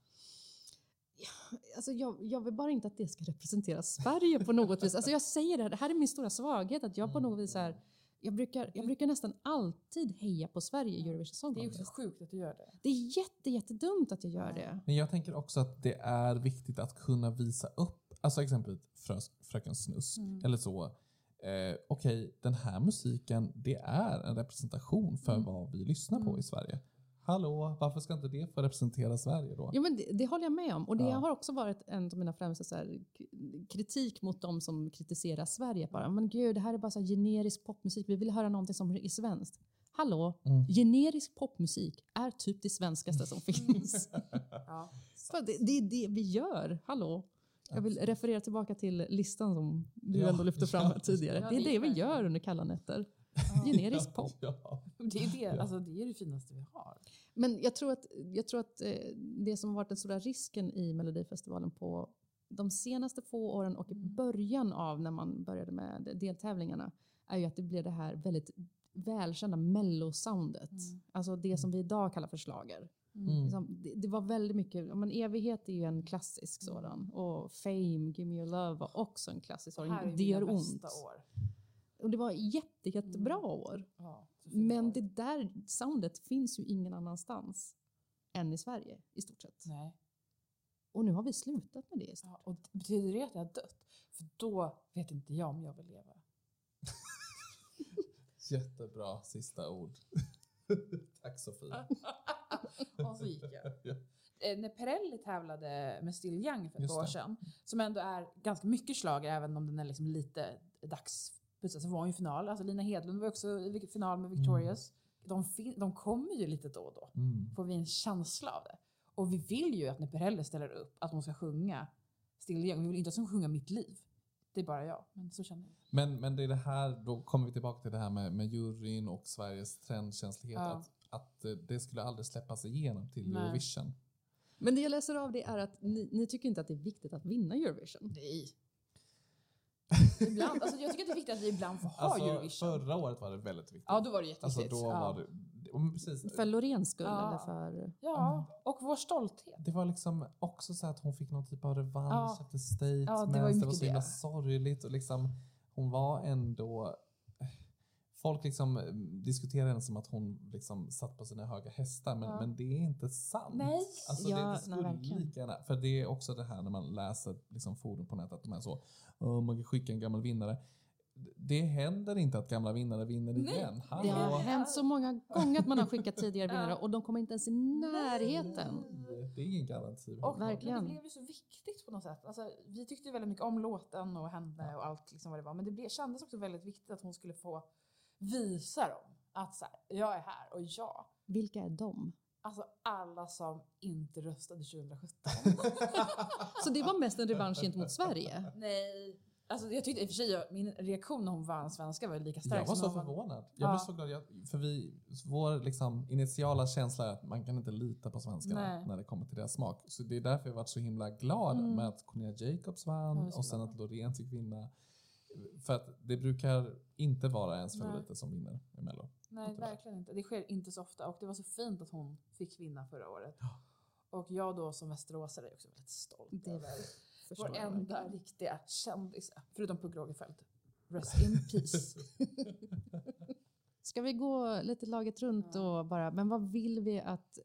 Alltså jag, jag vill bara inte att det ska representera Sverige på något vis. Alltså jag säger det här, det här är min stora svaghet. Att jag på något vis är, jag brukar, jag brukar nästan alltid heja på Sverige i Eurovision Song Det är också Contest. sjukt att du gör det. Det är jätte, jättedumt att jag gör det. Men jag tänker också att det är viktigt att kunna visa upp, alltså exempelvis frös, Fröken Snusk Mm. eller så. Eh, Okej, den här musiken, det är en representation för Mm. vad vi lyssnar på i Sverige. Hallå, varför ska inte det få representera Sverige då? Ja, men det, det håller jag med om. Och det Ja. har också varit en av mina främsta så här, kritik mot de som kritiserar Sverige. Bara, men gud, det här är bara så här generisk popmusik. Vi vill höra någonting som är svenskt. Hallå, Mm. generisk popmusik är typ det svenskaste som finns. Ja. För det, det är det vi gör. Hallå. Jag vill referera tillbaka till listan som du Ja, ändå lyfte fram ja. tidigare. Ja, det är det vi gör under kalla nätter. Generisk pop. Ja. Det är det, alltså, det är det finaste vi har. Men jag tror att, jag tror att eh, det som har varit den stora risken i Melodifestivalen på de senaste få åren och i början av när man började med deltävlingarna är ju att det blev det här väldigt välkända mellosoundet. Alltså det som vi idag kallar för schlager. Mm. Liksom, det, det var väldigt mycket, men evighet är ju en klassisk sådan. Och Fame, Give Me Your Love var också en klassisk sådan. Det gör ont. bästa år. Och det var jätte, jättebra år. Ja, Men det där soundet finns ju ingen annanstans än i Sverige i stort sett. Nej. Och nu har vi slutat med det. i stort. Ja, och betyder det att jag har dött? För då vet inte jag om jag vill leva. Jättebra sista ord. Tack Sofie. och så gick jag. Ja. Eh, när Perrelli tävlade med Still Young för ett Just år sedan, som ändå är ganska mycket schlager även om den är liksom lite dagsputsad, så var hon ju final. Alltså Lina Hedlund var också i final med Victorious. De, fin- de kommer ju lite då och då. Mm. Får vi en känsla av det. Och vi vill ju att när ställer upp att hon ska sjunga Still Young. Vi vill inte att hon ska sjunga Mitt liv. Det är bara jag, men så känner jag. Men, men det är det här, då kommer vi tillbaka till det här med, med juryn och Sveriges trendkänslighet. Ja. Att, att eh, det skulle aldrig släppas igenom till Nej. Eurovision. Men det jag läser av det är att ni, ni tycker inte att det är viktigt att vinna Eurovision. Nej. Ibland, alltså jag tycker att det är viktigt att vi ibland får ha Alltså, Eurovision. förra året var det väldigt viktigt. Ja, då var det alltså, jätteviktigt. då ja. var det, precis. För Loreens skull Ja. eller för... ja, och vår stolthet. Det var liksom också så att hon fick någon typ av revansch Ja. efter statements. Ja, det var det var så himla sorgligt och liksom hon var ändå Folk liksom eh, diskuterar henne som att hon liksom satt på sina höga hästar men, Ja. men det är inte sant. Nej. Alltså Ja, det, det nej, skulle lika gärna, för det är också det här när man läser liksom forum på nätet, att de är så, "Åh, man kan skicka en gammal vinnare. Det händer inte att gamla vinnare vinner Nej. igen. Det har Hallå? hänt så många gånger att man har skickat tidigare vinnare och de kommer inte ens i närheten. Det är ingen garanti. Och Verkligen. Det blev ju så viktigt på något sätt. Alltså, vi tyckte ju väldigt mycket om låten och henne och allt liksom vad det var. Men det blev, kändes också väldigt viktigt att hon skulle få visa dem att så här, jag är här och ja. Vilka är de? Alltså alla som inte röstade 2017. Så det var mest en revansch gentemot Sverige? Nej. Alltså jag tyckte i och för sig, min reaktion när hon vann svenska var lika stark Jag var som så förvånad. Jag Ja. blev så glad. Jag, för vi, vår liksom, initiala känsla är att man kan inte lita på svenskarna Nej. när det kommer till deras smak. Så det är därför jag varit så himla glad Mm. med att Cornelia Jacobs Jag vann och sen glad. att Loreen fick vinna. För att det brukar inte vara ens Nej. favoriter som vinner i Mello. Nej, Inte verkligen inte. Det sker inte så ofta och det var så fint att hon fick vinna förra året. Och jag då som västeråsare är också väldigt stolt Det över förstår vår enda verkligen. riktiga kändis, förutom Pugh Rogefeldt. Rest in peace. Ska vi gå lite laget runt Ja. och bara, men vad vill vi att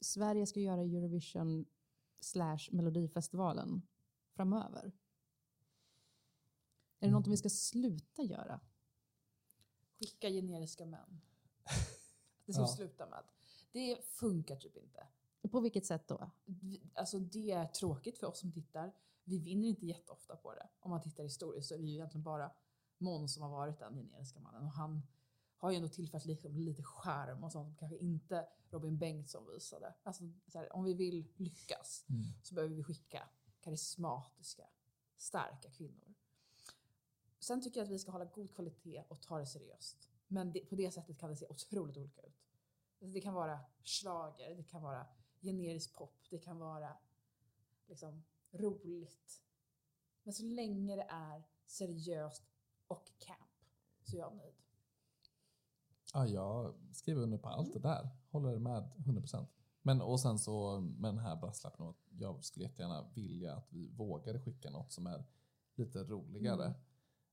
Sverige ska göra i Eurovision slash Melodifestivalen framöver? Är det något vi ska sluta göra? Skicka generiska män. Det ska vi Ja. sluta med. Det funkar typ inte. På vilket sätt då? Alltså det är tråkigt för oss som tittar. Vi vinner inte jätteofta på det. Om man tittar historiskt så är det ju egentligen bara Måns som har varit den generiska mannen. Och han har ju ändå tillfört liksom lite skärm och sånt som kanske inte Robin Bengtsson visade. Alltså, så här, om vi vill lyckas Mm. så behöver vi skicka karismatiska, starka kvinnor. Sen tycker jag att vi ska hålla god kvalitet och ta det seriöst. Men det, på det sättet kan det se otroligt olika ut. Alltså det kan vara schlager, det kan vara generisk pop, det kan vara liksom roligt. Men så länge det är seriöst och camp så är jag nöjd. Ja, jag skriver under på allt det där. Håller med 100%. Men och sen så med den här brasklappen att jag skulle jättegärna vilja att vi vågade skicka något som är lite roligare. Mm.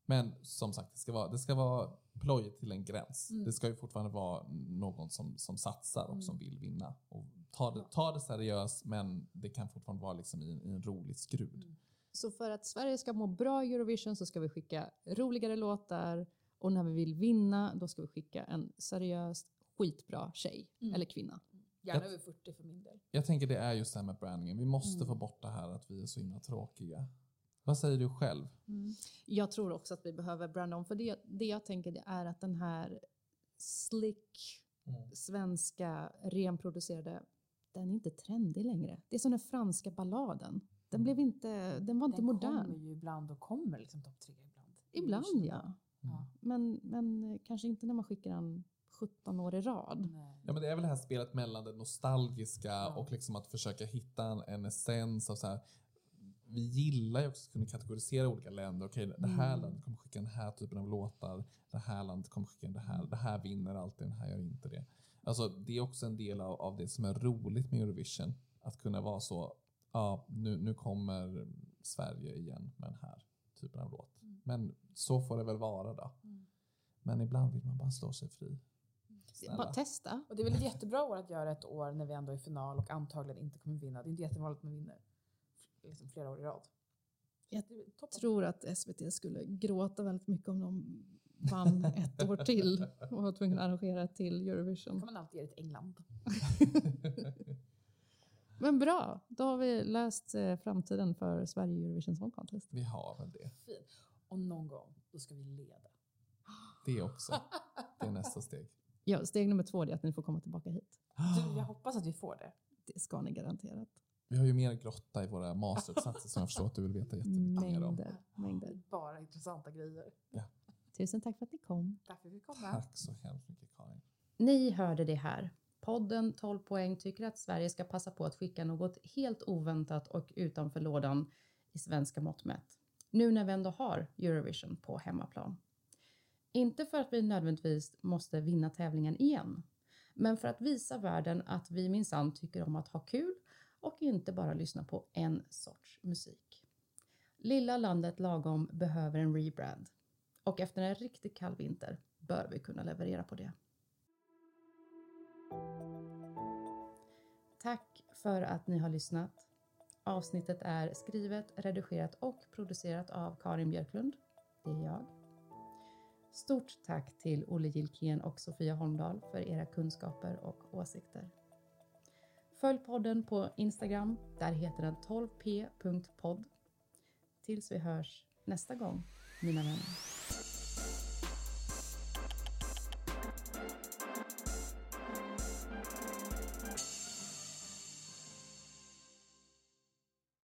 Men som sagt, det ska vara, det ska vara plojigt till en gräns. Mm. Det ska ju fortfarande vara någon som, som satsar och Mm. som vill vinna. Och ta, det, ta det seriöst, men det kan fortfarande vara liksom i, i en rolig skrud. Mm. Så för att Sverige ska må bra i Eurovision så ska vi skicka roligare låtar och när vi vill vinna då ska vi skicka en seriös skitbra tjej Mm. eller kvinna. Gärna över 40 för min del. Jag tänker det är just det här med brandingen. Vi måste Mm. få bort det här att vi är så himla tråkiga. Vad säger du själv? Jag tror också att vi behöver branda om för det, det jag tänker det är att den här slick svenska renproducerade den är inte trendig längre. Det är som den franska balladen. Den blev inte, den var inte Den modern. kommer ju ibland och kommer liksom topp tre ibland. Ibland ja. Ja. Men, men kanske inte när man skickar den 17 år i rad. Nej. Ja, men det är väl det här spelet mellan det nostalgiska Ja. och liksom att försöka hitta en, en essens av så här. Vi gillar ju också att kunna kategorisera olika länder. Okej, det här Mm. landet kommer skicka den här typen av låtar. Det här landet kommer skicka det här. Det här vinner alltid, den här gör inte det. Alltså, det är också en del av, av det som är roligt med Eurovision. Att kunna vara så, ja, nu, nu kommer Sverige igen med den här typen av låt. Mm. Men så får det väl vara då. Mm. Men ibland vill man bara slå sig fri. Snälla. Bara testa. Och det är väl ett jättebra år att göra ett år när vi ändå är i final och antagligen inte kommer vinna. Det är inte jättevanligt att man vinner liksom flera år i rad. Jag tror att SVT skulle gråta väldigt mycket om de vann ett år till och var tvungna att arrangera till Då Eurovision. kan man alltid ge det till England. Men bra, då har vi läst eh, framtiden för Sverige i Eurovision Song Contest. Vi har väl det. Fint. Och någon gång, då ska vi leda. Det också. Det är nästa steg. Ja, steg nummer två är att ni får komma tillbaka hit. Du, jag hoppas att vi får det. Det ska ni garanterat. Vi har ju mer grotta i våra masteruppsatser som jag förstår att du vill veta jättemycket mer om. Mängder. Bara intressanta grejer. Tusen tack för att ni kom. Tack för att vi komma. Tack så hemskt mycket Karin. Ni hörde det här. Podden 12 poäng tycker att Sverige ska passa på att skicka något helt oväntat och utanför lådan i svenska mått mätt. Nu när vi ändå har Eurovision på hemmaplan. Inte för att vi nödvändigtvis måste vinna tävlingen igen, men för att visa världen att vi minsann tycker om att ha kul och inte bara lyssna på en sorts musik. Lilla landet lagom behöver en rebrand och efter en riktigt kall vinter bör vi kunna leverera på det. Tack för att ni har lyssnat. Avsnittet är skrivet, redigerat och producerat av Karin Björklund. Det är jag. Stort tack till Olle Gilkén och Sofia Holmdahl för era kunskaper och åsikter. Följ podden på Instagram. Där heter den 12p.podd. Tills vi hörs nästa gång, mina vänner.